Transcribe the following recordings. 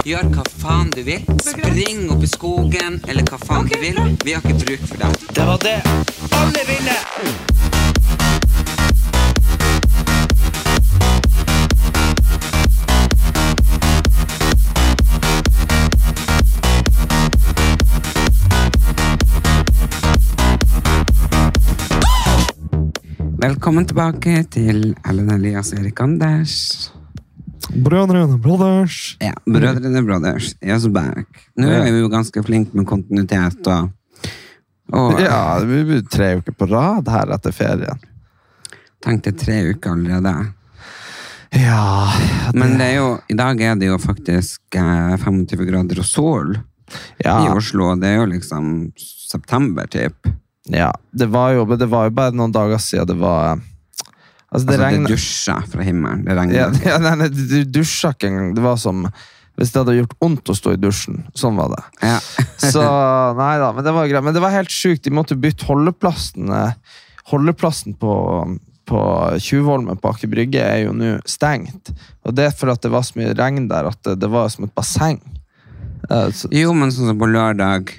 Gjør hva faen du vil. Spring opp i skogen, eller hva faen du vil. Vi har ikke bruk for deg. Det var det alle ville! Velkommen tilbake til Ellen Elias og Erik Anders. Brødrene Brothers. Ja, Brødrene Brothers is back. Nå er vi jo ganske flinke med kontinuitet og, og Ja, vi blir tre uker på rad her etter ferien. tenkte tre uker allerede. Ja, Men det er jo, i dag er det jo faktisk eh, 25 grader og sol i Oslo. Det er jo liksom september, typ. ja. Det var jo, det var jo bare noen dager siden det var Altså, det Altså, det dusja fra himmelen. Det regnet ja, ja, nei, nei, Du dusja ikke engang. Det var som hvis det hadde gjort vondt å stå i dusjen. Sånn var det. Ja. Så nei da, men det var greit. Men det var helt sjukt. De måtte bytte holdeplassen. eh, Holdeplassen på, på Tjuvholmen på Aker Brygge er jo nå stengt. Og det er for at det var så mye regn der at det, det var som et basseng. Eh, så, Jo, men sånn som på lørdag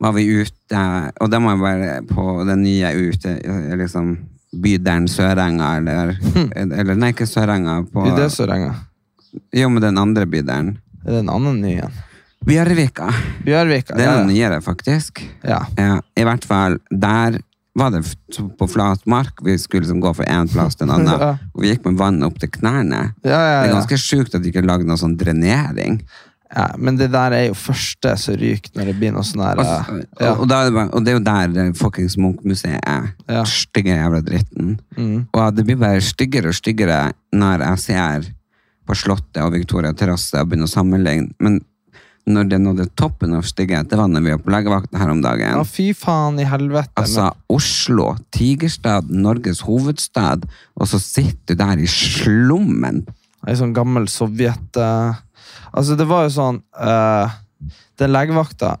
var vi ute, og da må jeg bare på den nye ute, liksom bydelen Sørenga, eller, eller nei, ikke Sørenga, på, det er som jo, men den andre bydelen. Er det en annen ny en? Bjørvika. Bjørvika. Det er ja, noe nyere, faktisk. ja. Ja, I hvert fall, der var det på flat mark. Vi skulle liksom gå fra en plass til en annen. Ja. Og vi gikk med vann opp til knærne. Ja, ja, Det er ganske sjukt at de ikke lagde noe sånn drenering. Ja. Men det der er jo første som ryker når det blir noe sånn her Og, eh, og, ja. og, bare, og det er jo der fuckings Munch-museet er. Ja. Stygge jævla dritten. Mm. Og det blir bare styggere og styggere når jeg ser på Slottet og Victoria terrasse og begynner å sammenligne. Men når det nådde toppen av stygghet, det var når vi var på legevakten her om dagen. ja, fy faen i helvete. Altså, Oslo, Tigerstad, Norges hovedstad, og så sitter du der i slummen. Ei sånn gammel Sovjet eh, Altså, det var jo sånn uh, Den legevakta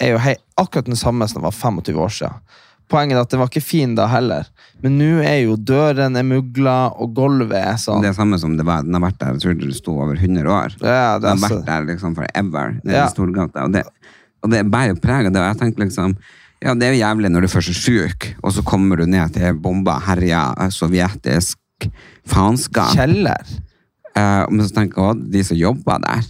er jo hei, akkurat den samme som den var 25 år siden. Poenget er at den var ikke fin da heller. Men nå er jo døren er mugla, og gulvet er sånn. Det er samme som det var. Den har vært der, jeg tror det sto over 100 år. Ja, det Den er har vært der liksom forever, nede Ja. Storgata. Og det, og det bærer preg av det. Og jeg tenker liksom, ja, det er jo jævlig når du først er syk, og så kommer du ned til bomba, herja, sovjetisk faenskap. Kjeller. Eh, men så tenker jeg også, de som jobber der,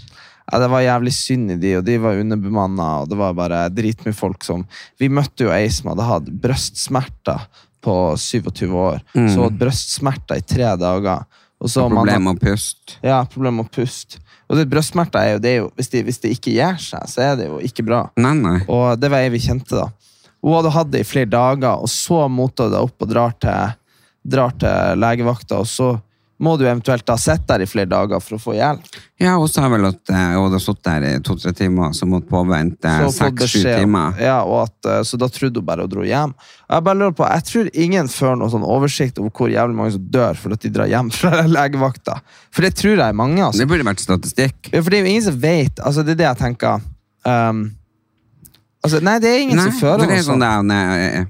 Ja, det var jævlig synd i de, og de var underbemanna, og det var bare dritmye folk som Vi møtte jo ei som hadde hatt brøstsmerter på 27 år. Mm. Så hadde brøstsmerter i tre dager. Og så problem med å puste. Ja, problem med å puste. Og det brøstsmerter er jo, det er jo hvis, de, hvis det ikke gjør seg, så er det jo ikke bra. Nei, nei. Og det var ei vi kjente, da. Hun hadde hatt det i flere dager, og så motta hun det opp og drar til, drar til legevakta, og så må du eventuelt ha sett der i flere dager for å få hjelp. Ja, hun sa vel at eh, hun hadde sittet der i to-tre timer, så måtte påvente seks-sju timer. Ja, og at, eh, så da trodde hun bare hun dro hjem. Jeg bare lurer på, jeg tror ingen fører noen sånn oversikt over hvor jævlig mange som dør for at de drar hjem fra legevakta. For det tror jeg er mange. altså. Det burde vært statistikk. Ja, For det er jo ingen som vet. Altså, det er det jeg tenker. Um, altså, nei, det er ingen Nei, som fører noe sånn sånt. der, eh,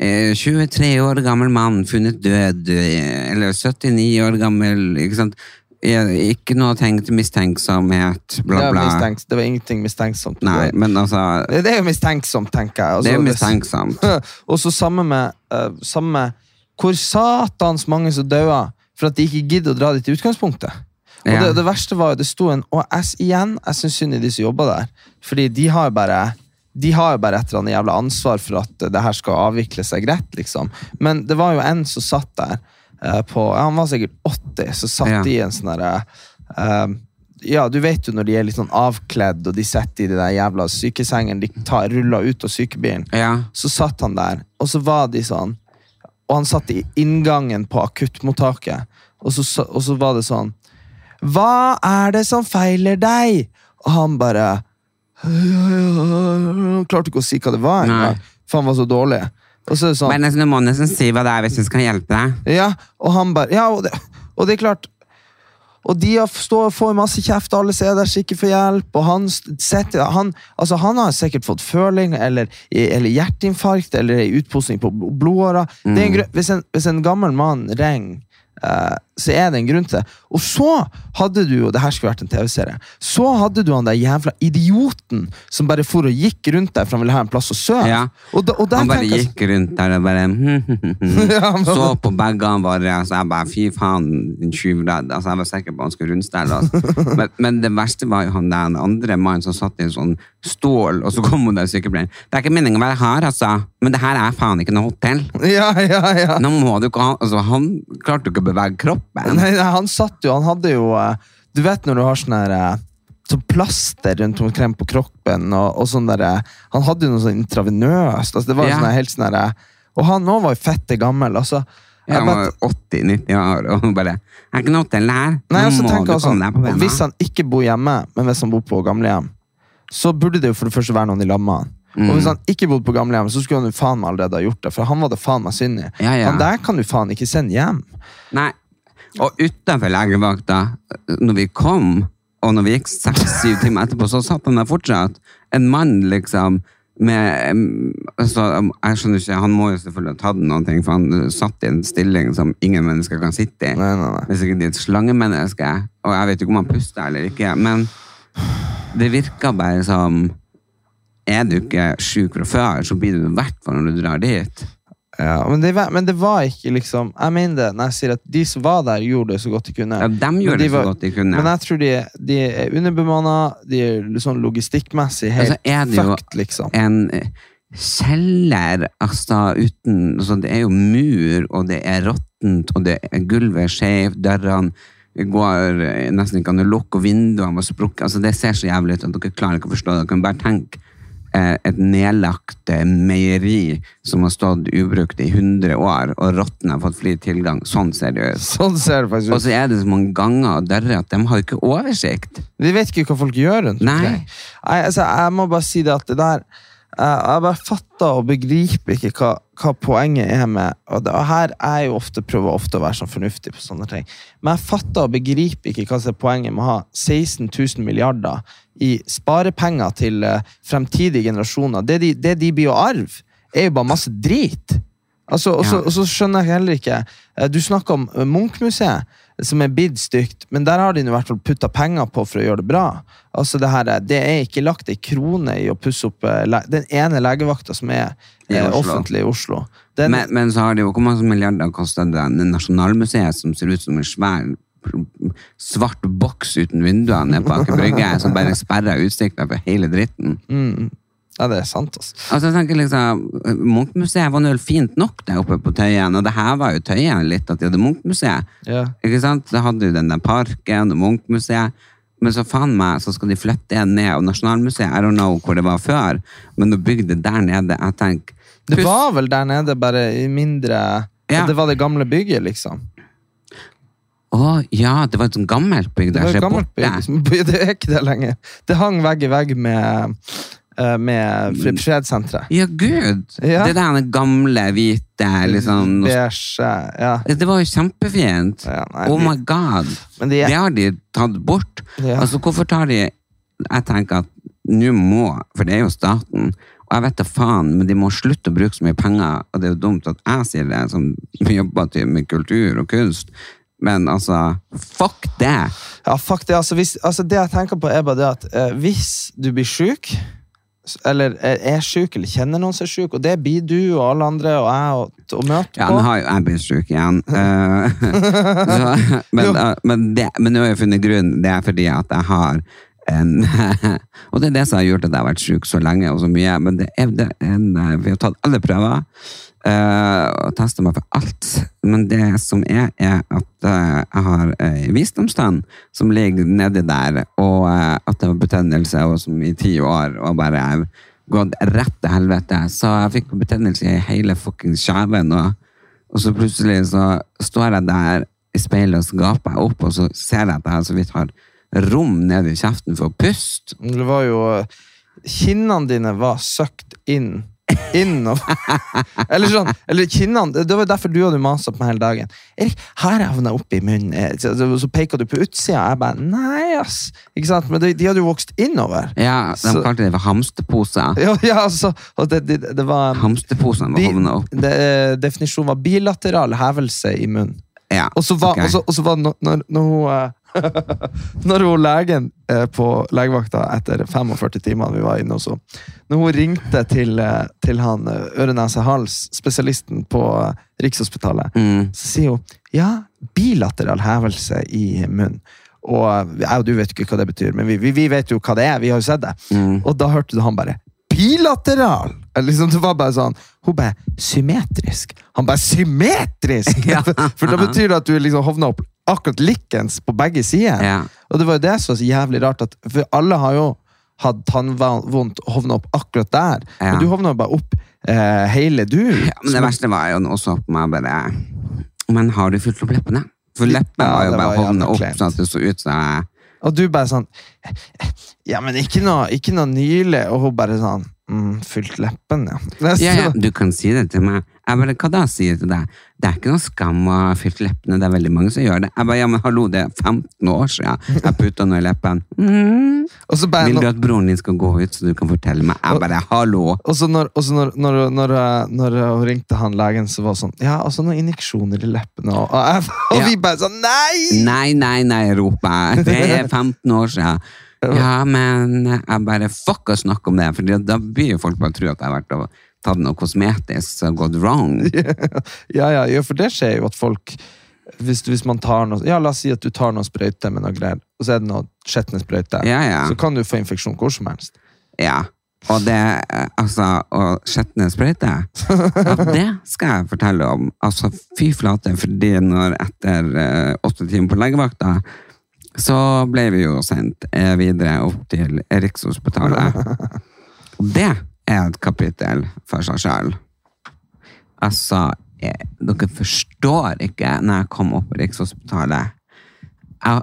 eh, 23 år gammel mann funnet død, eh, eller 79 år gammel, ikke sant? Eh, Ikke noe tenkt mistenksomhet, Det, bla Det, bla. mistenkt, det var ingenting mistenksomt. Nei, men altså, Det det er jo mistenksomt, tenker jeg. Altså, det er mistenksomt. Og så samme med, eh, samme hvor satans mange som dauer for at de ikke gidder å dra dit i utgangspunktet. Og Ja. det, det verste var jo, det sto en jeg, igjen, jeg syns synd i de som jobber der. Fordi de har bare de har jo bare et eller annet jævla ansvar for at det her skal avvikle seg greit, liksom. Men det var jo en som satt der uh, på ja, Han var sikkert 80, så satt Ja. de i en sånn derre uh, ja, du vet jo når de er litt sånn avkledd, og de sitter i de der jævla sykesengene, de tar, ruller ut av sykebilen. Ja. Så satt han der, og så var de sånn Og han satt i inngangen på akuttmottaket, og så, og så var det sånn Hva er det som feiler deg? Og han bare klarte ikke å si hva det var engang, han var så dårlig. Og så er det sånn Men altså, du må nesten si hva det er hvis hun skal hjelpe deg. Ja, og han bare Ja, og det, og det er klart og de står og får masse kjeft, alle steder, ikke får hjelp. Og han, setter, han, altså han har sikkert fått føling, eller, eller hjerteinfarkt, eller utposting på bl- blodåra. Det en grunn- Hvis, hvis en gammel mann ringer, eh, så er det en grunn til det. Og så hadde du jo Det her skulle vært en TV-serie. Så hadde du han der jævla idioten som bare for og gikk rundt der for han ville ha en plass å sove. Ja. Og, da, og der Han bare tenker gikk rundt der og bare Ja, men- Så på bagene våre, så jeg bare fy faen, din tjuvradd. Altså, jeg var sikker på han skulle rundstelle oss. Men, men det verste var jo han der den andre mannen som satt i en sånn stål, og så kom hun der sykepleieren. Det er ikke meningen å være hard, altså, men det her er faen ikke noe hotell. Ja, ja, ja. Nå må du ikke ha Altså, han klarte jo ikke å bevege kroppen. Nei, han satt jo, han hadde jo eh, Du vet når du har sånn her eh, Sånn plaster rundt omkring på kroppen, og, og sånn der eh, Han hadde jo noe sånn intravenøst. Altså, det var jo yeah. sånn helt sånn Og han nå var jo fette gammel. Altså, Ja, jeg han var 80-90 år, og bare 'Jeg er ikke noe til her. Nå Nei, altså, må du jeg komme deg på bena. Hvis han ikke bor hjemme, men hvis han bor på gamlehjem, så burde det jo for det første være noen i lamma. Mm. Og hvis han ikke bodde på gamlehjem, så skulle han jo faen meg allerede ha gjort det. For han var det faen meg synd i. Ja, ja. Han der kan du faen ikke sende hjem. Nei. Og utenfor legevakta, når vi kom, og når vi gikk seks-syv timer etterpå, så satt han der fortsatt. En mann, liksom, med altså, Jeg skjønner ikke, Han må jo selvfølgelig ha tatt noen ting, for han satt i en stilling som ingen mennesker kan sitte i. Nei, nei, nei. Hvis ikke de er et slangemenneske. Og jeg vet ikke om han puster eller ikke, men det virka bare som Er du ikke sjuk fra før, så blir du det i hvert fall når du drar dit. Ja, men, det, var- men det var ikke liksom Jeg mener det når jeg sier at de som var der, gjorde det så godt de kunne. Ja, dem gjorde de det så var- godt de kunne. Men jeg tror de, de er underbemanna, de er sånn logistikkmessig helt Altså, fucked, liksom. en eh, kjeller altså uten altså, Det er jo mur, og det er råttent, og det er gulvet er skjevt, dørene går eh, nesten ikke an å lukke, og vinduene var sprukket. Altså, det ser så jævlig ut at dere klarer ikke å forstå det. Dere kan bare tenke eh, et nedlagt eh, meieri som har stått ubrukt i 100 år, og rottene har fått fri tilgang. Sånn ser det ut. Sånn ser det faktisk Og så er det så mange ganger og dører at de har ikke oversikt. Vi vet ikke hva folk gjør rundt omkring. Nei, altså, jeg må bare si det at det der eh, Jeg bare fatter og begriper ikke hva, hva poenget er med Og det og her er jo ofte prøver ofte å være sånn fornuftig på sånne ting. Men jeg fatter og begriper ikke hva som er poenget med å ha 16 000 milliarder i sparepenger til eh, fremtidige generasjoner. Det de, det de blir å arve, er jo bare masse drit. Altså, og, så, skjønner jeg heller ikke eh, Du snakker om Munch-museet, som er blitt stygt, men der har de i hvert fall putta penger på for å gjøre det bra. Altså Det her, er- det er ikke lagt ei krone i å pusse opp eh, den ene legevakta som er I eh, offentlig i Oslo. Den, Men, men så har det jo hvor mange milliarder kostet det Nasjonalmuseet, som ser ut som en svær svart boks uten vinduer nede på Aker Brygge, som bare sperrer utsikta for hele dritten. Ja, det er sant, altså. Altså, jeg tenker liksom, Munchmuseet var nå fint nok der oppe på Tøyen, og det her var jo Tøyen litt, at de hadde Munchmuseet. Ja. Ikke sant? Da hadde jo den der parken og Munchmuseet. Men så faen meg, så skal de flytte en ned, av Nasjonalmuseet, I don't know hvor det var før, men å bygge det der nede, jeg tenker Det var vel der nede, bare i mindre Ja. Det var det gamle bygget, liksom. Å, ja, det var et sånt gammelt bygg Det der, var et gammelt bygg. Det er ikke det lenger. Det hang vegg i vegg med, med Fred- Fredssenteret. Ja, gud! Ja. Det der gamle, hvite, liksom Beige, ja. Det var jo kjempefint. Ja, nei, oh my god. Men de Det har de tatt bort. Altså, hvorfor tar de Jeg tenker at nå må, for det er jo staten, og jeg vet da faen, men de må slutte å bruke så mye penger, og det er jo dumt at jeg sier det, som jobber til med kultur og kunst, men altså, fuck det! Ja, fuck det. Altså, hvis, altså, det jeg tenker på, er bare det at eh, hvis du blir sjuk, eller er, sjuk, eller kjenner noen som er sjuk, og det blir du og alle andre og jeg og, og møte Ja, på nå har jo jeg blitt syk igjen. Eh, så, men, eh, men, det, men nå har jeg funnet grunn. Det er fordi at jeg har en Og det er det som har gjort at jeg har vært syk så lenge og så mye. Men det er, det en, eh, vi har tatt alle prøver uh, og testa meg for alt. Men det som er, er at eh, jeg har ei visdomstann som ligger nedi der, og at det var betennelse og som i ti år og bare er gått rett til helvete. Så jeg fikk betennelse i hele fuckings kjeven. Og, og så plutselig så står jeg der i speilet og så gaper jeg opp, og så ser jeg at jeg så vidt har rom ned i kjeften for å puste. Det var jo Kinnene dine var søkt inn. Innover. eller sånn, eller kinnene Det var derfor du hadde masa på meg hele dagen. Erik, her havna jeg oppi munnen. Eh, Så, peker du på utsida. Jeg bare Nei, ass. Ikke sant? Men de, de hadde jo vokst innover. Ja, de Så- kalte det for hamsterposer. Ja, ja altså. Det, det, det var Hamsterposene var havna opp. det, eh, Definisjonen var bilateral hevelse i munnen. Ja, Og så var, okay. og så- og så var når, når, når hun eh, Når hun legen på legevakta etter 45 timer vi var inne hos Når hun ringte til, eh, til han eh, øre-nese-hals, spesialisten på eh, Rikshospitalet, Mm. så sier hun ja, bilateral hevelse i munnen. Og jeg og du vet ikke hva det betyr, men vi, vi, vi vet jo hva det er. Vi har jo sett det. Mm. Og da hørte du han bare Bilateral! Eller Liksom, det var bare sånn Hun bare symmetrisk. Han bare symmetrisk! Ja. for da betyr det at du liksom hovna opp akkurat likens på begge sider. Ja. Og det var jo det som var så jævlig rart, at, for alle har jo hatt tannvondt og hovna opp akkurat der. Ja. Men du hovna bare opp eh, hele du. Ja, men det verste var jo også på meg bare Men har du fylt opp leppene? For leppene var jo bare hovna opp sånn at det så ut som jeg Og du bare sånn Ja, men ikke noe, ikke noe nylig. Og hun bare sånn mm, Fylt leppen, ja. Ja, ja, du kan si det til meg. Jeg bare, Hva da, sier jeg til deg? Det er ikke noe skam å ha fylt leppene, det er veldig mange som gjør det. Jeg bare, ja, men hallo, det er 15 år siden jeg putta noe i leppen. Mm. Og så bare Vil du at broren din skal gå ut, så du kan fortelle meg? Jeg bare, hallo. Og så når, og så når, når, når, når hun ringte han legen, så var det sånn Ja, altså noen injeksjoner i leppene. Og, og, jeg, og vi bare sånn Nei! Nei, nei, nei, roper jeg. Det er 15 år siden. Ja, men jeg bare fuck å snakke om det, for da blir jo folk bare tro at jeg har vært og tatt noe kosmetisk og gått wrong. Ja, ja, ja, for det skjer jo at folk hvis, hvis man tar noe Ja, la oss si at du tar noe sprøyte med noe greier, og så er det noe skjetne sprøyte. Ja, ja. Så kan du få infeksjon hvor som helst. Ja. Og det, altså, og skjetne sprøyter, ja, det skal jeg fortelle om. Altså, fy flate, fordi når etter eh, åtte timer på legevakta, så ble vi jo sendt eh, videre opp til Rikshospitalet. Og det er et kapittel for seg selv. Altså, jeg, dere forstår ikke når jeg kom opp på Rikshospitalet. Jeg,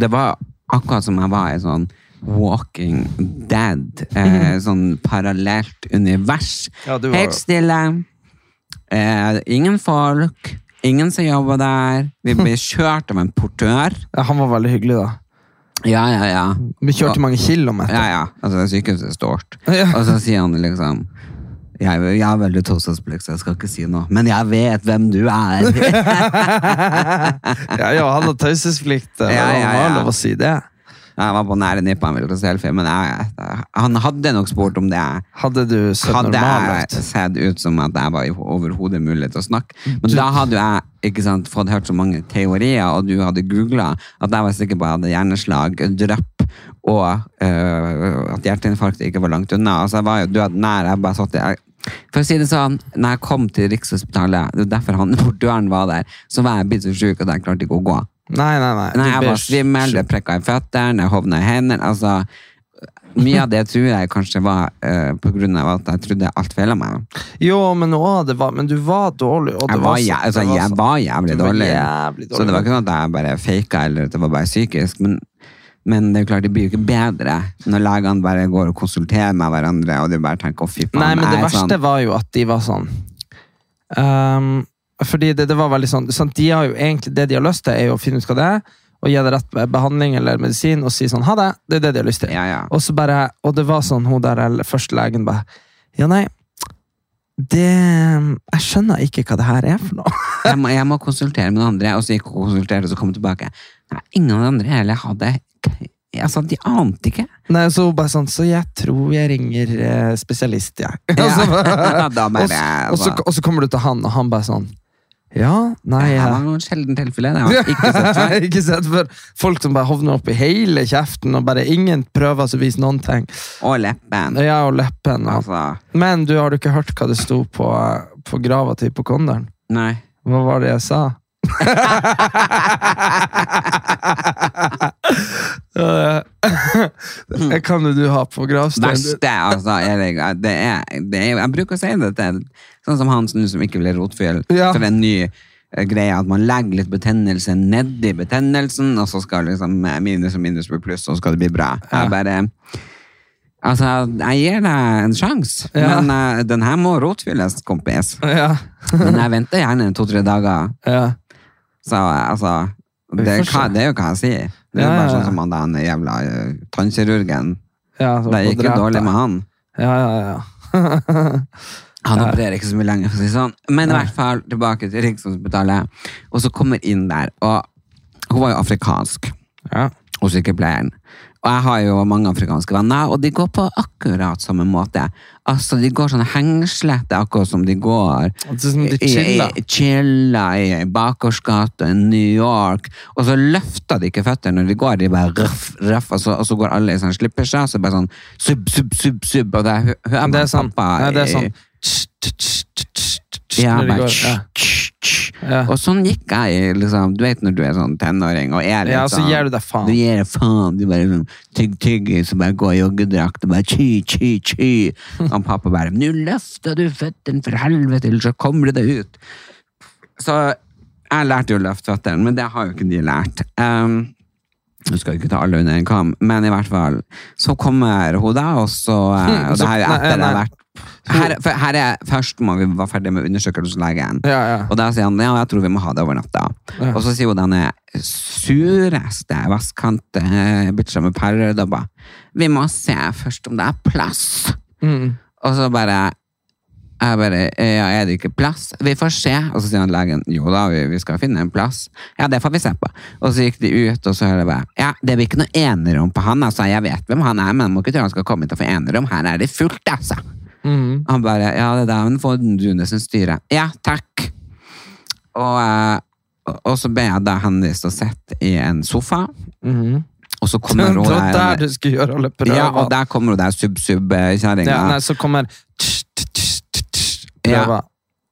det var akkurat som jeg var i sånn Walking Dead. Eh, sånn parallelt univers. Ja, var- Helt stille. Eh, ingen folk. Ingen som jobber der. Vi ble kjørt av en portør. Ja, han var veldig hyggelig, da. Ja, ja, ja. Vi kjørte mange kilometer. Ja, ja. Altså, sykehuset er stort. Ja. Og så sier han liksom jeg, jeg er veldig taushetsplikt, så jeg skal ikke si noe. Men jeg vet hvem du er! Ja, ja, han har taushetsplikt. Ja, Ja, ja, Han har lov å si det. Jeg var på nære nippet han ville ta selfie, men jeg, han hadde nok spurt om det. Hadde du sett Hadde normal jeg sett ut som at jeg var overhodet mulig til å snakke. Men da hadde jeg ikke sant, fått hørt så mange teorier, og du hadde googla at jeg var sikker på at jeg hadde hjerneslag, drypp, og øh, at hjerteinfarktet ikke var langt unna. Altså, jeg var jo død nær. Jeg bare satt jeg, For å si det sånn, når jeg kom til Rikshospitalet, det var derfor han døren var der, så var jeg blitt så sjuk at jeg klarte ikke å gå. Nei, nei, nei. Nei, jeg var svimmel, det prekka i føttene, jeg hovna i hendene. Altså, mye av det tror jeg kanskje var uh, på grunn av at jeg trodde alt feila meg. Jo, men, å, det var, men du var dårlig. Jeg var, så- altså, var jeg var jævlig dårlig. jævlig dårlig. Så det var ikke sånn at jeg bare faka eller at det var bare psykisk. Men, men det er jo klart, det blir jo ikke bedre når legene bare går og konsulterer med hverandre, og de bare tenker å fy faen. Nei, men det er verste sånn, var jo at de var sånn ehm, Fordi det, det var veldig sånn, sånn De har jo egentlig Det de har lyst til, er jo å finne ut hva det er, og gi det rett behandling eller medisin, og si sånn ha det. Det er det de har lyst til. Ja, ja. Og så bare, og det var sånn, hun der eller første legen bare Ja, nei det Jeg skjønner ikke hva det her er for noe. Jeg må, jeg må konsultere med noen andre, og så gikk hun og konsulterte, og så kom hun tilbake. Nei, ingen av de andre heller hadde Altså, de ante ikke. Nei, så bare sånn Så jeg tror jeg ringer eh, spesialist, jeg. Ja. Så- og, så- og, så, og så kommer du til han, og han bare sånn Ja, nei Det jeg, var noen sjelden tilfelle. Det har jeg ikke sett før. ikke sett før. Folk som bare hovner opp i hele kjeften, og bare ingen prøver å vise noen ting. Og leppen. Ja, og leppen. Ja. Altså, Men du, har du ikke hørt hva det sto på, på grava til hypokonderen? nei. Hva var det jeg sa? Det kan jo du ha på gravsteinen. Verste, altså, Erik, det er, det er Jeg bruker å si det til sånn som han som ikke vil rotfyll Ja. for en ny greie at man legger litt betennelse nedi betennelsen, og så skal liksom eh, minus og minus bli pluss, og så skal det bli bra. Jeg bare Altså, jeg gir deg en sjanse, Ja. men uh, den her må rotfylles, kompis. Ja. Men jeg venter gjerne to-tre dager. ja. Så eh, altså det, hva, det er jo hva jeg sier. Det er jo bare sånn som han den jævla eh, tannkirurgen. ja Det gikk jo dårlig med han. Ja, ja, ja. Han opererer ikke så mye lenger, for å si sånn. Men i hvert fall tilbake til Rikshospitalet. Og så kommer inn der, og hun var jo afrikansk, ja. og sykepleieren. Og jeg har jo mange afrikanske venner, og de går på akkurat samme måte. Altså, De går sånn hengslete, akkurat som de går er som de chiller. i- chiller i, i Bakersgata i New York. Og så løfter de ikke føttene når de går, de bare røff, røff, og så, og så går alle i sånn slipperseg, så bare sånn sub, sub, sub, sub, og det hører Det man er sånn, pappa ja, det er sånn Tss, tss, tss, ja, når de bare går. Ja. Ja. Og sånn gikk jeg liksom, du vet når du er sånn tenåring og er litt Ja, så sånn gir du deg faen. Du gir deg faen, du bare sånn tygg tygg, så bare går i joggedrakt og bare tji, tji, tji. Og pappa bare 'Nå løfter du føttene for helvete, eller så kommer det deg ut'. Så jeg lærte jo å løfte føttene, men det har jo ikke de lært. Um, nå skal jeg ikke ta alle under en kam, men i hvert fall så kommer hun da, og så eh, Og det her er Nei, etter det har vært her, for her er først må vi være ferdig med undersøkelse hos legen. Ja, ja. Og da sier han ja, jeg tror vi må ha det over natta. Og så sier hun denne sureste vestkant-bitcha med pæredobber Vi må se først om det er plass. Mm. Og så bare jeg bare, ja, er det ikke plass? Vi får se. Og så sier han legen, jo da, vi, vi skal finne en plass. Ja, det får vi se på. Og så gikk de ut, og så hører jeg bare, ja, det blir ikke noe enerom på han, altså. Jeg vet hvem han er, men jeg må ikke tro han skal komme hit og få enerom. Her er det fullt, altså. Mm. Han bare, ja, det der men får Rune styre. Ja, takk. Og, eh, og- så ble jeg da henvist og sett i en sofa, Mm. og så kommer hun der der, du skulle gjøre alle prøver. ja, og der kommer hun der sub-sub-kjerringa. Ja, nei, så kommer Ja.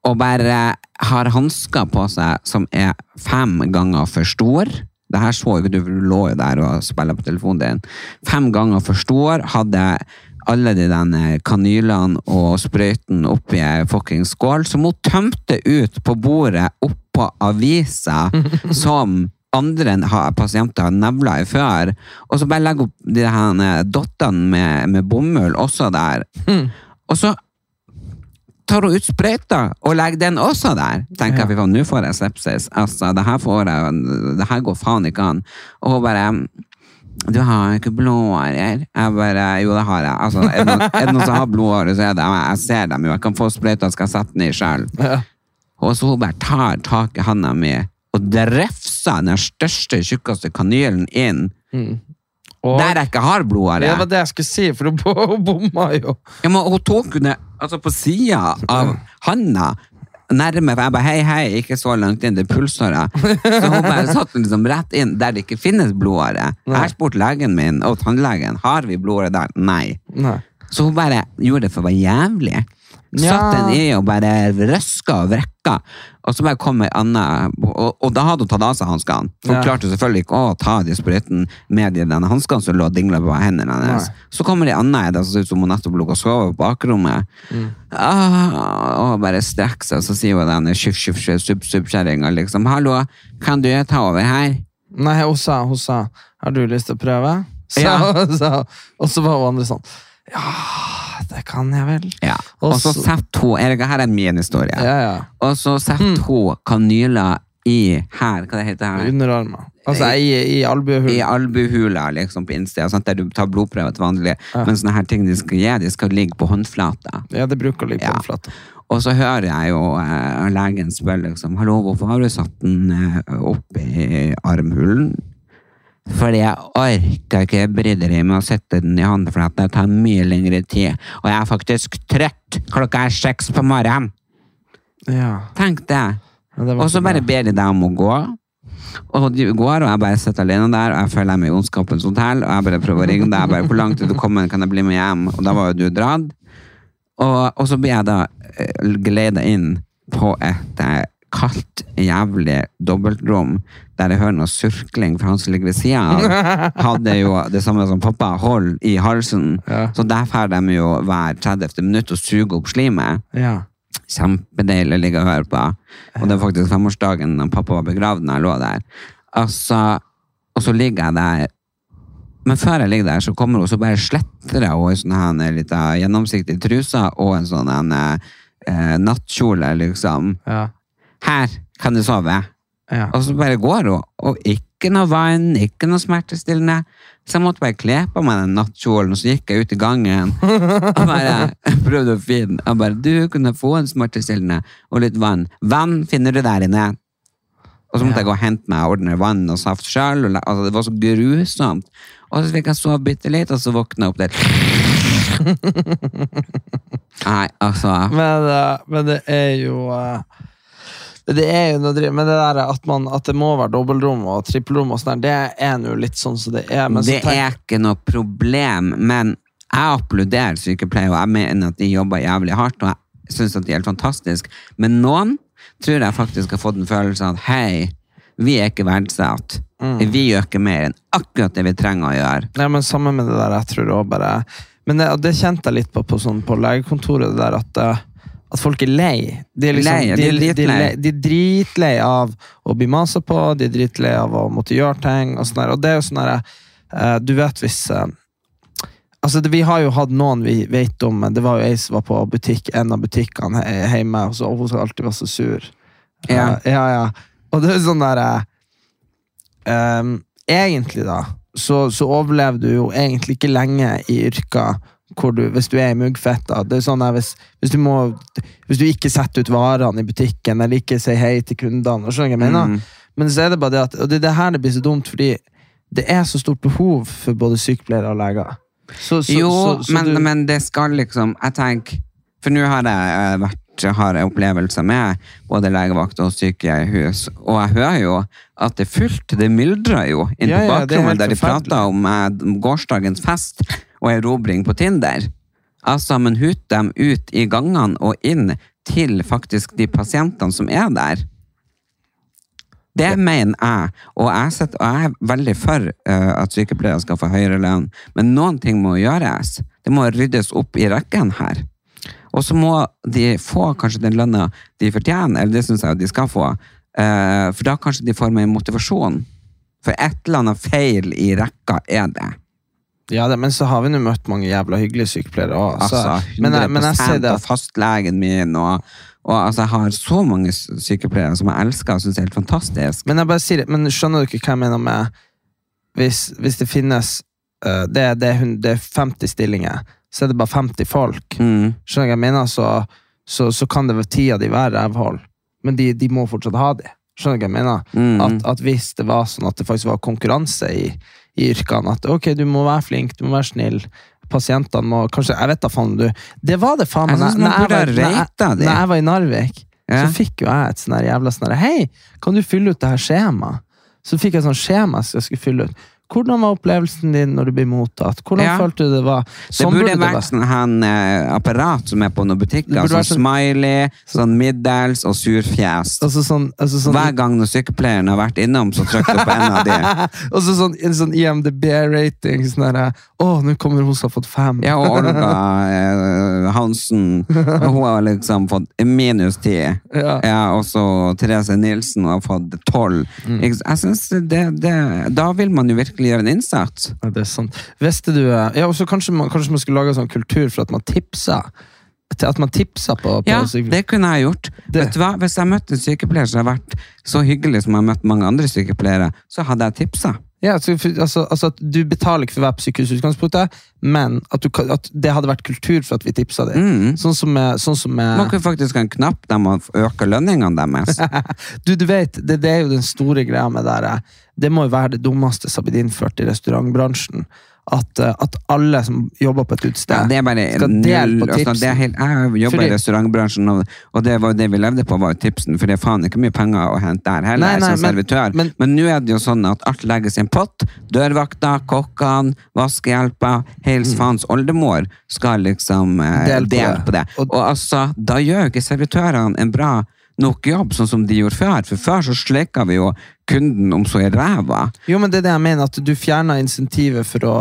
og bare har hansker på seg som er fem ganger for stor. Det her så jo du, du lå jo der og spiller på telefonen din. Fem ganger for stor, hadde alle de denne kanylene og sprøyten oppi ei fucking skål, som hun tømte ut på bordet oppå avisa som andre pasienter har nevla i før. Og så bare legger hun de her dottene med, med bomull også der. Og så tar hun ut sprøyta og legger den også der. Tenker jeg, ja. nå får jeg sepsis. Altså, det her får jeg, det her går faen ikke an. Og hun bare, du har ikke blodårer. Jeg bare, jo det har jeg. Altså, er det noen, er det noen som har blodårer, så er det, jeg ser dem jo, jeg kan få sprøyta, skal sette den i selv. Ja. Og så hun bare tar tak i handa mi og drefser den største, tjukkeste kanylen inn, Og, der jeg ikke har blodårer. det var det jeg skulle si, for hun bo- bomma jo. Ja, men hun tok jo det altså på sida av handa. Nærme, for jeg bare hei, hei, ikke så langt inn, det er pulsårer. Så hun bare satt den liksom rett inn der det ikke finnes blodåre. Jeg har spurt legen min og tannlegen har vi blodåre der. Nei. Nei. Så hun bare gjorde det for å være jævlig. Satt den i og bare røska og vrekka. Og så bare kom ei anna og, og da hadde hun tatt av seg hanskene. Hun Ja. klarte selvfølgelig ikke å ta de sprøyten med de hanskene som lå og dingla på hendene hennes. Nei. Så kommer ei anna ei som ser ut som hun nettopp lå og sov på bakrommet. Mm. Ah, og bare strekker seg, og så sier hun denne sjuff-sjuff-sjupp-kjerringa liksom 'Hallo, kan du ta over her?' Nei, hun sa, hun sa 'Har du lyst til å prøve?' Så, Ja. så, og så var hun andre sånn 'Ja, det kan jeg vel'. Ja. Og så setter hun Erika, her er min historie. Ja, ja. Og så setter hun kanyler i her, hva det heter her? Underarmer. Altså i, i I albuehulen. albuhula, liksom, på innsida, sånn, der du tar blodprøve til vanlig. Men sånne her ting de skal gi, de skal ligge på håndflata. Ja, det bruker å ligge på Ja. håndflata. Og så hører jeg jo eh, legen spørre liksom, hallo, hvorfor har du satt den eh, opp i armhulen? Fordi jeg orker ikke bry deg med å sette den i håndflaten. det tar mye lengre tid. Og jeg er faktisk trøtt, klokka er seks på morgenen. Ja. Tenk det. Ja, det Og så bare ber de deg om å gå. Og de går, og jeg bare sitter alene der, og jeg føler meg i ondskapens hotell, og jeg bare prøver å ringe deg, jeg bare, hvor langt er du kommet, kan jeg bli med hjem? Og da var jo du dratt. Og, og så blir jeg da eh, inn på et eh, kaldt, jævlig dobbeltrom, der jeg hører noe surkling fra han som ligger ved sida av. Hadde jo det samme som pappa, hold i halsen. Ja. Så der får de jo hver 30. minutt og suge opp slimet Ja. kjempedeilig å ligge og høre på. Og det var faktisk femårsdagen da pappa var begravd når jeg lå der. Altså, og så ligger jeg der men før jeg ligger der, så kommer hun så bare sletter hun ei sånn gjennomsiktig truse og en sånn en, eh, nattkjole, liksom. Ja. Her kan du sove. Ja. Og så bare går hun, og ikke noe vann, ikke noe smertestillende. Så jeg måtte bare kle på meg den nattkjolen, og så gikk jeg ut i gangen. Og bare prøvde å finne Og bare, du kunne få en smertestillende og litt vann. Vann finner du der inne. Og så måtte jeg gå og hente meg og ordne vann og saft sjøl. Altså, det var så grusomt. Og så fikk jeg sove bitte litt, og så våkna jeg opp der. Nei, altså Men, eh, men det er jo eh, Det er jo noe driv Men det der at, man, at det må være dobbeltrom og trippelrom, og sånt, det er nå litt sånn som det er. Det tenk- er ikke noe problem, men jeg applauderer sykepleiere, og jeg mener at de jobber jævlig hardt, og jeg syns at de er helt fantastiske. Men noen tror jeg faktisk har fått en følelse av at hei, vi er ikke verdsatt. Mm. Vi gjør ikke mer enn akkurat det vi trenger å gjøre. Nei, men Samme med det der, jeg tror også bare Men det, det kjente jeg litt på på, sånn, på legekontoret, det der at, eh, at folk er lei. De er, liksom, Lei, de, er dritlei. de, de, de er dritlei av å bli masa på, de er dritlei av å måtte gjøre ting. Og, sånn og det er jo sånn derre eh, Du vet hvis eh, Altså, det, Vi har jo hatt noen vi vet om, men det var jo ei som var på butikk, en av butikkene hjemme, og, så, og hun alltid var så sur. Ja. Uh, ja, ja. Og det er jo sånn derre Ehm, egentlig, da, så, så overlever du jo egentlig ikke lenge i yrker du, hvis du er i muggfett Det er sånn hvis, hvis, du må, hvis du ikke setter ut varene i butikken, eller ikke sier hei til kundene. og jeg mener? Mm. Men så er det bare det at, og det er det her det blir så dumt, fordi det er så stort behov for både sykepleiere og leger. Så, så, Jo, så, men, du, men det skal liksom Jeg tenker For nå har jeg vært har opplevelser med både legevakt og sykehus, og jeg hører jo at det er fullt. Det myldrer jo inn på ja, er bakrommet der de prater om eh, gårsdagens fest og erobring på Tinder. Altså, men hut dem ut i gangene og inn til faktisk de pasientene som er der. Det mener jeg, og jeg, setter, og jeg er veldig for uh, at sykepleiere skal få høyere lønn, men noen ting må gjøres. Det må ryddes opp i rekken her. Og så må de få kanskje den lønna de fortjener, eller det syns jeg de skal få, uh, for da kanskje de får mer motivasjon. For et eller annet feil i rekka er det. Ja, det, men så har vi nå møtt mange jævla hyggelige sykepleiere òg. Altså, 100 men, jeg- men jeg ser det at fastlegen min, og, og altså, jeg har så mange sykepleiere som jeg elsker og syns er helt fantastisk. Men jeg bare sier men skjønner du ikke hva jeg mener med Hvis, hvis det finnes uh, det, det, er det er 50 stillinger, så er det bare 50 folk. Mm. Skjønner du hva jeg mener? Så, så, så kan det ved tida de være rævhold, men de, de må fortsatt ha de. Skjønner du hva jeg mener? Mm. At, at hvis det var sånn at det faktisk var konkurranse i, i yrkene, at ok, du må være flink, du må være snill, pasientene må kanskje Jeg vet da faen du Det var det faen meg når- når når jeg- var i Narvik, Ja. så fikk jo jeg et sånn jævla sånn Hei, kan du fylle ut det her skjemaet? Så fikk jeg sånn skjema som jeg skulle fylle ut. Hvordan var opplevelsen din når du ble mottatt? Hvordan Ja. følte du det var? Det burde, burde vært sånn han, eh, apparat som er på noen butikker. Sånn sånn- smiley, sånn middels og surfjes. Altså sånn, altså sånn Hver gang når sykepleieren har vært innom, så trykker du på en av de. Og så sånn, en sånn IMDb-rating. Sånn der, Å, nå kommer hun som har fått fem. Ja, og Olga eh, Hansen, hun har liksom fått minus ti. Ja. Ja, og så Therese Nilsen har fått tolv. Mm. Jeg synes det, det, Da vil man jo virkelig gjøre en innsats. Ja, det er sant. Visste du eh, Ja, også kanskje man, kanskje man skulle lage en sånn kultur for at man tipser. Til At man tipser på, på Ja, syke- det kunne jeg gjort. Det- Vet du hva? Hvis jeg møtte en sykepleier som har vært så hyggelig som jeg har møtt mange andre sykepleiere, så hadde jeg tipsa. Ja, så, altså, altså at Du betaler ikke for å være på sykehusutgangspunktet, utgangspunktet, men at, du, at det hadde vært kultur for at vi tipsa deg. Mm. Sånn som sånn som Man kan faktisk ha en knapp der man øker lønningene deres. Du, du vet, det, det er jo den store greia med det. Det må jo være det dummeste som har blitt innført i restaurantbransjen. At, eh, at alle som jobber på et utested, Ja, det er bare skal dele på altså, det er helt, Jeg jobber Fordi- i restaurantbransjen, og, og det var det vi levde på, var tipsen. For det er faen ikke mye penger å hente der heller, Nei, nei, som servitør. men- nå er det jo sånn at alt legges i en pott. Dørvakta, kokkene, vaskehjelpa, hels faens oldemor skal liksom eh, på dele på det. Og- Og, altså, da gjør jo ikke servitørene en bra nok jobb, sånn som de gjorde før. For før så slikka vi jo kunden om så i ræva. Jo, men det er det jeg mener, at du fjerna insentivet for å,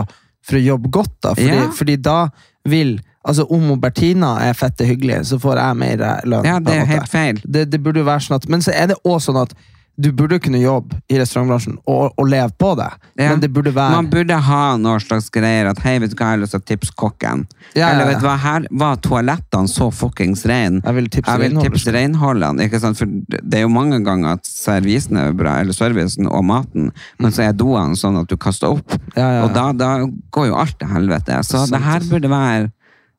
for å jobbe godt. da, fordi, Ja. fordi da vil Altså, Om Bertina er fette hyggelig, så får jeg mer eh, lønn. Ja, det er helt feil. Det, det burde jo være sånn at, Men så er det også sånn at du burde kunne jobbe i restaurantbransjen og, og leve på det. Ja. Men det burde være Man burde ha noen slags greier at hei, vet du hva, jeg har lyst til å tipse kokken. Ja, Eller vet du hva, her var toalettene så fuckings rein. Jeg vil tipse Jeg vil tipse renholderne. Ikke sant? For det er jo mange ganger at servisen er bra, eller servicen og maten, men så er doene sånn at du kaster opp. Ja. Og da, da går jo alt til helvete. Så Sant. det her burde være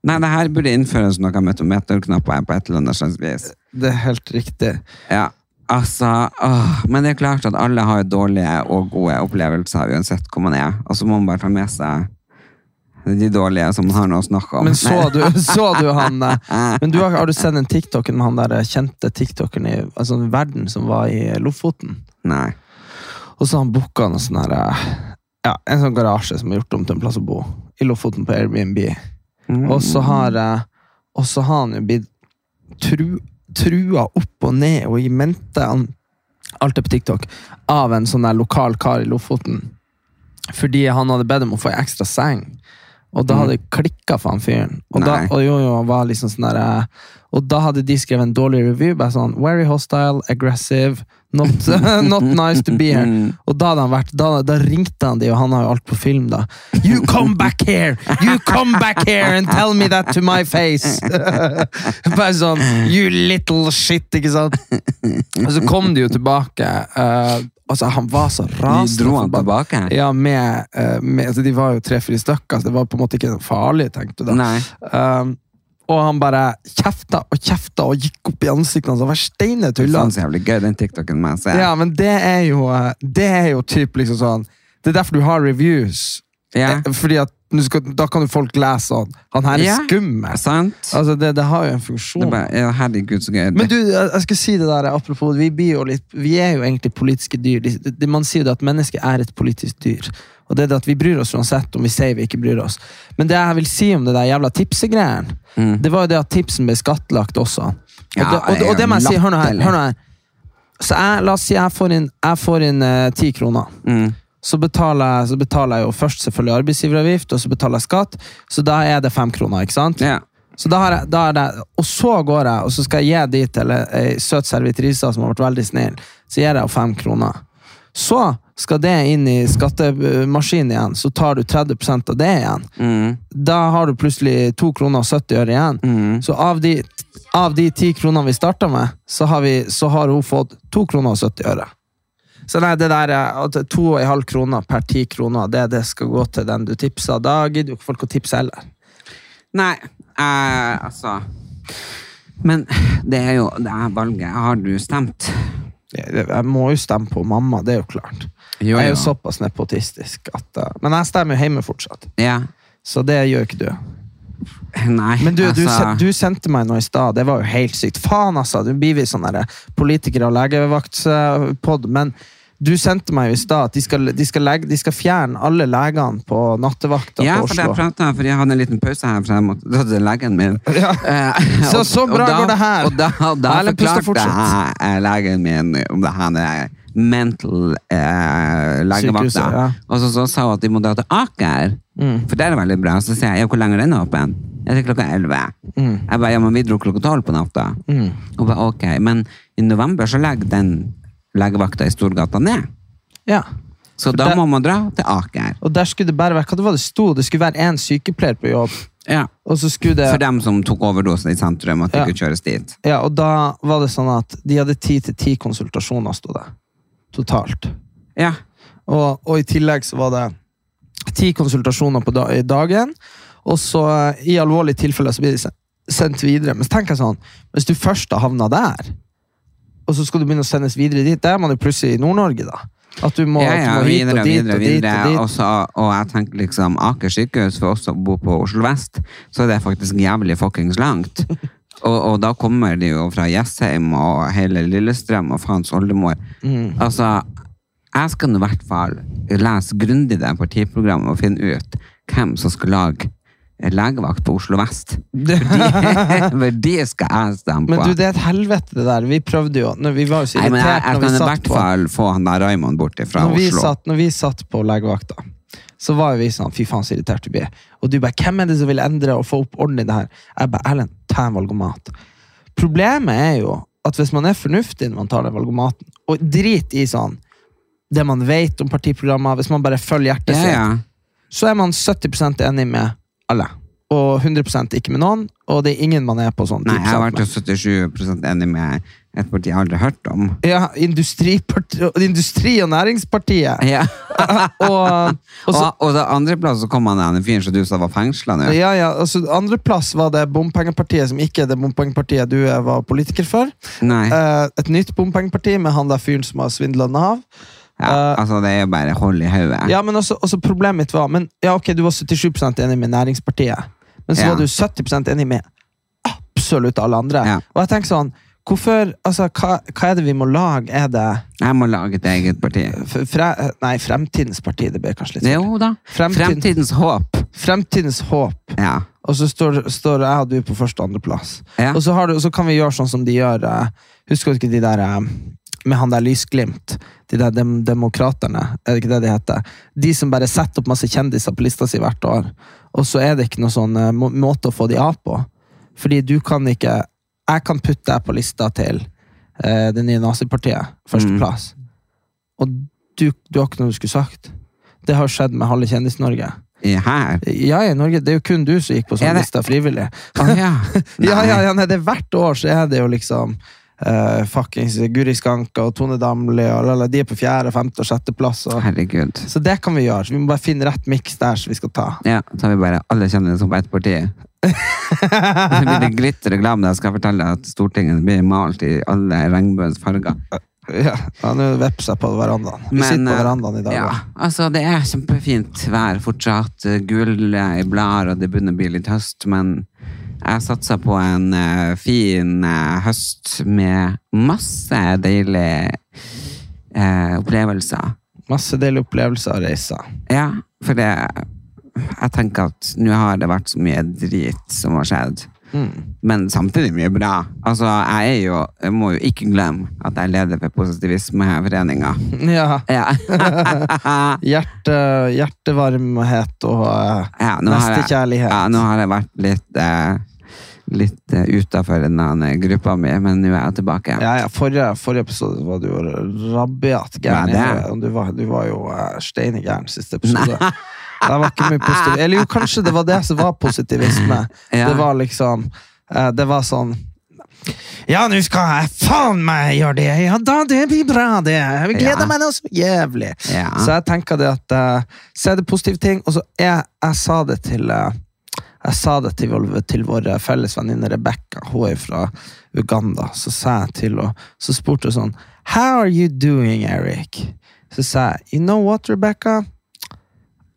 Nei, det her burde innføres noe metometerknapper på et eller annet slags vis. Det er helt riktig. Ja, altså åh, Men det er klart at alle har dårlige og gode opplevelser uansett hvor man er. Og så må man bare ta med seg de dårlige som man har noe å snakke om. Men så du, så du han eh, Men du har, har du sett den TikToken med han der eh, kjente TikTokeren i altså, verden som var i Lofoten? Nei. Og så har han booka noe sånn eh, Ja, en sånn garasje som er gjort om til en plass å bo. I Lofoten på Airbnb. Og så har Og så har han jo blitt tru, trua opp og ned og i mente han, Alt er på TikTok. Av en sånn der lokal kar i Lofoten. Fordi han hadde bedt om å få ei ekstra seng. Og da hadde det klikka for han fyren. Og, da, og jo, jo, var liksom sånn der, eh, og da hadde de skrevet en dårlig review. Bare sånn Very hostile, aggressive, not, not nice to be here. Og da hadde han vært, da, da ringte han de, og han har jo alt på film, da. You come back here! You come back here and tell me that to my face! Bare sånn You little shit, ikke sant? Og så kom de jo tilbake. eh, altså, han var så rasende. dro han tilbake? Ja, med, eh, med altså, De var jo tre-fire stykker, så det var på en måte ikke farlig, tenkte du da. Um, og han bare kjefta og kjefta og gikk opp i ansiktet hans og var så jævlig gøy, den TikToken med jeg se. Ja, men det er jo eh, Det er jo typ liksom sånn Det er derfor du har reviews. Ja. Eh, Fordi at skal, Da kan jo folk lese at Han her er Ja. skummel. Sant? Altså, det, det har jo en funksjon. bare, ja, herregud. Men du, jeg skal si det der, apropos, vi, litt, vi er jo egentlig politiske dyr. Man sier jo det at mennesket er et politisk dyr. Og det er det at vi bryr oss uansett om vi sier vi ikke bryr oss. Men det jeg vil si om det der jævla tipsegreiene, det var jo det at tipsen ble skattlagt også. Og, Mm. Ja, det, og, det, og det må jeg si, hør nå her. Hør nå her. Så jeg, la oss si jeg får inn, eh, 10 kroner. Mm. Så betaler, jeg, så betaler jeg jo først selvfølgelig arbeidsgiveravgift, og så betaler jeg skatt. Så da er det fem kroner, ikke sant? Ja. Så da har jeg, da er det, og så går jeg, og så skal jeg gi de til ei søt servitrise som har vært veldig snill. Så gir jeg henne fem kroner. Så skal det inn i skattemaskinen igjen, så tar du 30% av det igjen. Mm. Da har du plutselig 2 kroner og 70 øre igjen. Mm. Så av de, av de 10 kronene vi starta med, så har, vi, så har hun fått 2 kroner og 70 øre. Så nei, det der to og en halv kroner per ti kroner, det, det skal gå til den du tipsa. Da gidder jo ikke folk å tipse heller. Nei, eh, altså Men det er jo det er valget. Har du stemt? Jeg, jeg må jo stemme på mamma, det er jo klart. Jo, Jeg er jo jo. såpass nepotistisk at uh, Men jeg stemmer jo hjemme fortsatt, Ja. så det gjør ikke du. Nei, Men du, du, sendte, du sendte meg noe i stad, det var jo helt sykt. Faen, altså! Du blir vi sånn politiker- og legevaktpod, men du sendte meg jo i stad at de skal, de, skal legge, de skal fjerne alle legene på nattevakta Ja, på for jeg pratet, for jeg hadde en liten pause her, for jeg måtte til legen min. Ja. Eh, Så- og- så bra og da- går det her. Og da, og da Erlend, forklarte jeg legen min om det her er mental eh, legevakta. Ja. Og så, så sa hun at de må dra til Aker, Mm. for det er veldig bra. Så sier jeg, ja, hvor lenge er den åpen? Jeg sier klokka 11. Mm. Jeg bare, ja, men vi dro klokka 12 på natta. Og bare, ok, men i november så legger den legevakta i Storgata ned. Ja. Så da der- må man dra til Aker. Og der skulle det bare være Hva det var det sto? Det skulle være én sykepleier på jobb. Ja. Det For dem som tok overdosen i sentrum, at de Ja. ikke kjøres dit. Ja, og da var det sånn at de hadde ti til ti konsultasjoner, sto det. Totalt. Ja. Og, og i tillegg så var det ti konsultasjoner på dagen. Og så eh, i alvorlige tilfeller så blir de sendt videre. Men jeg sånn, hvis du først har havna der, og så skal du begynne å sendes videre dit, da er man jo plutselig i Nord-Norge, da. At du må, ja, ja, du må videre og og dit videre. og dit videre. og dit. Og, så, og jeg tenker liksom Aker sykehus, for oss som bor på Oslo vest, så er det faktisk jævlig fuckings langt. Og, og da kommer de jo fra Jessheim og hele Lillestrøm og faens oldemor. Mm. Altså, jeg skal nå i hvert fall lese grundig det partiprogrammet og finne ut hvem som skal lage legevakt på Oslo vest. For de skal jeg stemme på. Men du, det er et helvete, det der. Vi prøvde jo når Vi var jo så Nei, men jeg, jeg når vi kan i hvert fall få han der Raymond bort fra når vi, Oslo. satt, når vi satt på legevakta, så var jo vi sånn Fy faen, så irritert vi blir. Og du bare Hvem er det som vil endre og få opp orden i det her? Jeg bare Erlend, ta en valgomat. Problemet er jo at hvis man er fornuftig når man tar den valgomaten, og drit i sånn det man vet om partiprogrammer, hvis man bare følger hjertet Ja, sitt, ja. så er man 70% enig med alle. Og 100% ikke med noen, og det er ingen man er på sånn Nei, jeg har vært med. jo 77 enig med et parti jeg aldri har hørt om. Ja, Industri- og Næringspartiet. Ja. Og, og så, og, og andreplass så kom han den fyren som du sa var fengsla nå. ja, ja, altså så Andreplass var det bompengepartiet som ikke er det bompengepartiet du var politiker for. Nei. Eh, et nytt bompengeparti med han der fyren som har svindla Nav. Ja, eh, altså, det er jo bare hold i hodet. Ja, men også, også Problemet mitt var men, ja, ok, Du var 77% enig med Næringspartiet, men så Ja. var du 70% enig med absolutt alle andre. Ja. Og jeg tenker sånn Hvorfor, altså, hva, hva er det vi må lage? Er det Jeg må lage et eget parti. fre, Nei, Fremtidens parti. Det blir kanskje litt sånn. Jo da. Fremtid- Fremtidens håp. Fremtidens håp. Ja. Og så står, står jeg og du på første og andreplass. Ja. Og så, har du, så kan vi gjøre sånn som de gjør eh, Husker du ikke de der eh, med han der Lysglimt? De der dem, demokraterne, er det ikke det de heter? De som bare setter opp masse kjendiser på lista si hvert år, og så er det ikke noen sånn eh, må, måte å få de av på. Fordi du kan ikke Jeg kan putte deg på lista til eh, det nye nazipartiet. Førsteplass. Og du, du har ikke noe du skulle sagt. Det har skjedd med halve Kjendis-Norge. I her. Ja, i Norge, Det er jo kun du som gikk på sånn lista frivillig. Ah, ja. Ja, ja, ja, nei, det er Hvert år så er det jo liksom uh, fuckings Guri Skanka og Tone Damli og lala, de er på fjerde, femte og sjetteplass. Herregud. så det kan vi gjøre. Så vi må bare finne rett miks der som vi skal ta. Ja, så har vi bare alle kjendiser på ett parti. det blir det glitter og glam. Jeg skal fortelle at Stortinget blir malt i alle regnbuens farger. Ja, Nå vepser jeg på verandaen. Vi Men, sitter på eh, verandaen i dag. Ja, altså det er kjempefint vær fortsatt. eh, Gule blader, og det begynner å bli litt høst. Men jeg satser på en eh, fin eh, høst med masse deilige eh, opplevelser. Masse deilige opplevelser og reiser. Ja, for det Jeg tenker at nå har det vært så mye drit som har skjedd. Mm. Men samtidig mye bra. Altså, jeg jo Jeg må jo ikke glemme at jeg er leder for Positivismeforeninga. Ja. Ja. Hjerte, hjertevarmhet og eh, ja, jeg- nestekjærlighet. Ja, nå har jeg vært litt eh, Litt uh, utafor den eh, gruppa mi, men nå er jeg tilbake. Ja, ja, forrige, forrige episode var du jo rabiat gæren. Du var, du var jo uh, steine gæren siste episode. Det var ikke mye positiv. Eller jo, kanskje det var det som var positivisme. Ja. Det var liksom eh, Det var sånn ja, nå skal jeg faen meg gjøre det! Ja, da, det blir bra, det! Jeg gleder Ja. meg noe så jævlig! Ja. Så jeg tenker det at uh, Så er det positive ting, og så er Jeg sa det til eh, Jeg sa det til, til vår felles venninne Rebekka, hun er fra Uganda. Så sa jeg til henne Så spurte hun sånn How are you doing, Eric? Så sa jeg You know what, Rebekka?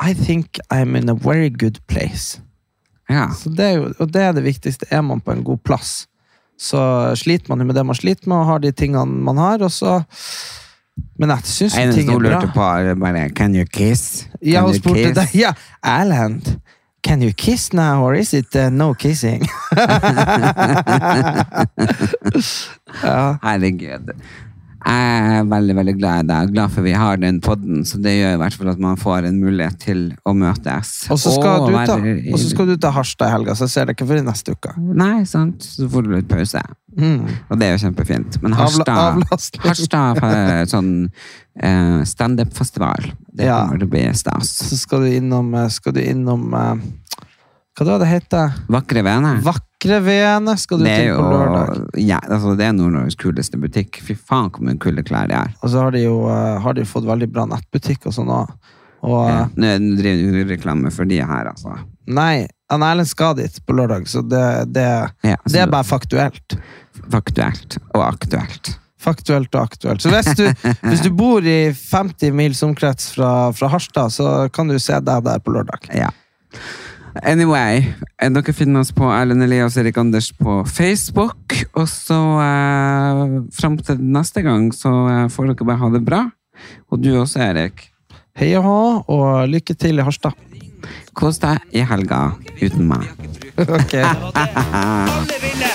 I think I'm in a very good place. Ja. Så det jo, og det er det viktigste. Er man på en god plass, så sliter man jo med det man sliter med, og har de tingene man har, og så Men jeg syns Eneste ting er bra. lurte på, bare Can you kiss? Ja, hun spurte kiss? deg. Ja, Erlend, can you kiss now, or is it uh, no kissing? ja. Herregud. Jeg er veldig veldig glad i deg. Glad for vi har den podden, så det gjør i hvert fall at man får en mulighet til å møtes. Og så skal, Og du ta, i- skal du ta Harstad i helga, så jeg ser deg ikke før neste uke. Nei, sant. Så får du litt pause. Mm. Og det er jo kjempefint. Men Harstad avlastning. Harstad har sånn eh, standup-festival. Det Ja. kommer til å bli stas. Så skal du innom, eh, skal du innom eh, Hva det var det heter? Vakre Vene. Vakre Vene skal du Det er til på lørdag. ja, altså det er Nord-Norges kuleste butikk. Fy faen, hvor mye kule klær de har. Og så har de jo eh, har de fått veldig bra nettbutikk og sånn òg. Ja. eh, Nå driver du reklame for de her, altså. nei, Erlend skal dit på lørdag, så det, det, Ja, det er bare faktuelt. Faktuelt og aktuelt. Faktuelt og aktuelt. Så hvis du, hvis du bor i 50 mils omkrets fra, fra Harstad, så kan du se deg der på lørdag. Ja. Anyway, eh, dere finner oss på Erlend Elias Erik Anders på Facebook. Og så eh, fram til neste gang så eh, får dere bare ha det bra. Og du også, Erik. Hei og hå, og lykke til i Harstad. Kos deg i helga uten meg. Ok.